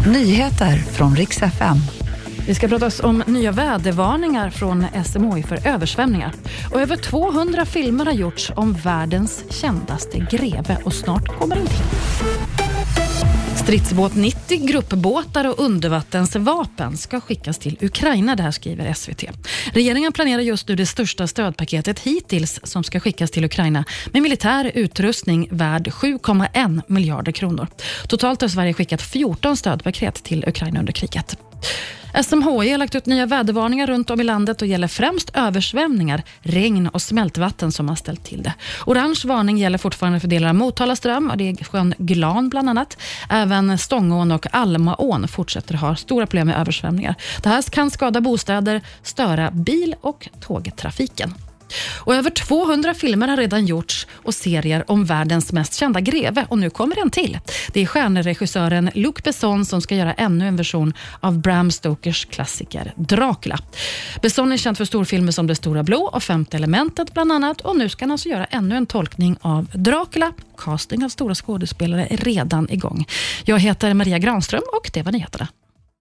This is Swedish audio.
Nyheter från riks FM. Vi ska prata om nya vädervarningar från SMHI för översvämningar. Och över 200 filmer har gjorts om världens kändaste greve och snart kommer en till. Stridsbåt 90, gruppbåtar och undervattensvapen ska skickas till Ukraina, det här skriver SVT. Regeringen planerar just nu det största stödpaketet hittills som ska skickas till Ukraina med militär utrustning värd 7,1 miljarder kronor. Totalt har Sverige skickat 14 stödpaket till Ukraina under kriget. SMHI har lagt ut nya vädervarningar runt om i landet och gäller främst översvämningar, regn och smältvatten som har ställt till det. Orange varning gäller fortfarande för delar av Motala ström och det är sjön Glan bland annat. Även Stångån och Almaån fortsätter ha stora problem med översvämningar. Det här kan skada bostäder, störa bil och tågtrafiken. Och över 200 filmer har redan gjorts och serier om världens mest kända greve och nu kommer en till. Det är stjärnregissören Luc Besson som ska göra ännu en version av Bram Stokers klassiker Dracula. Besson är känd för storfilmer som Det stora blå och Femte elementet bland annat och nu ska han alltså göra ännu en tolkning av Dracula. Casting av stora skådespelare är redan igång. Jag heter Maria Granström och det var nyheterna.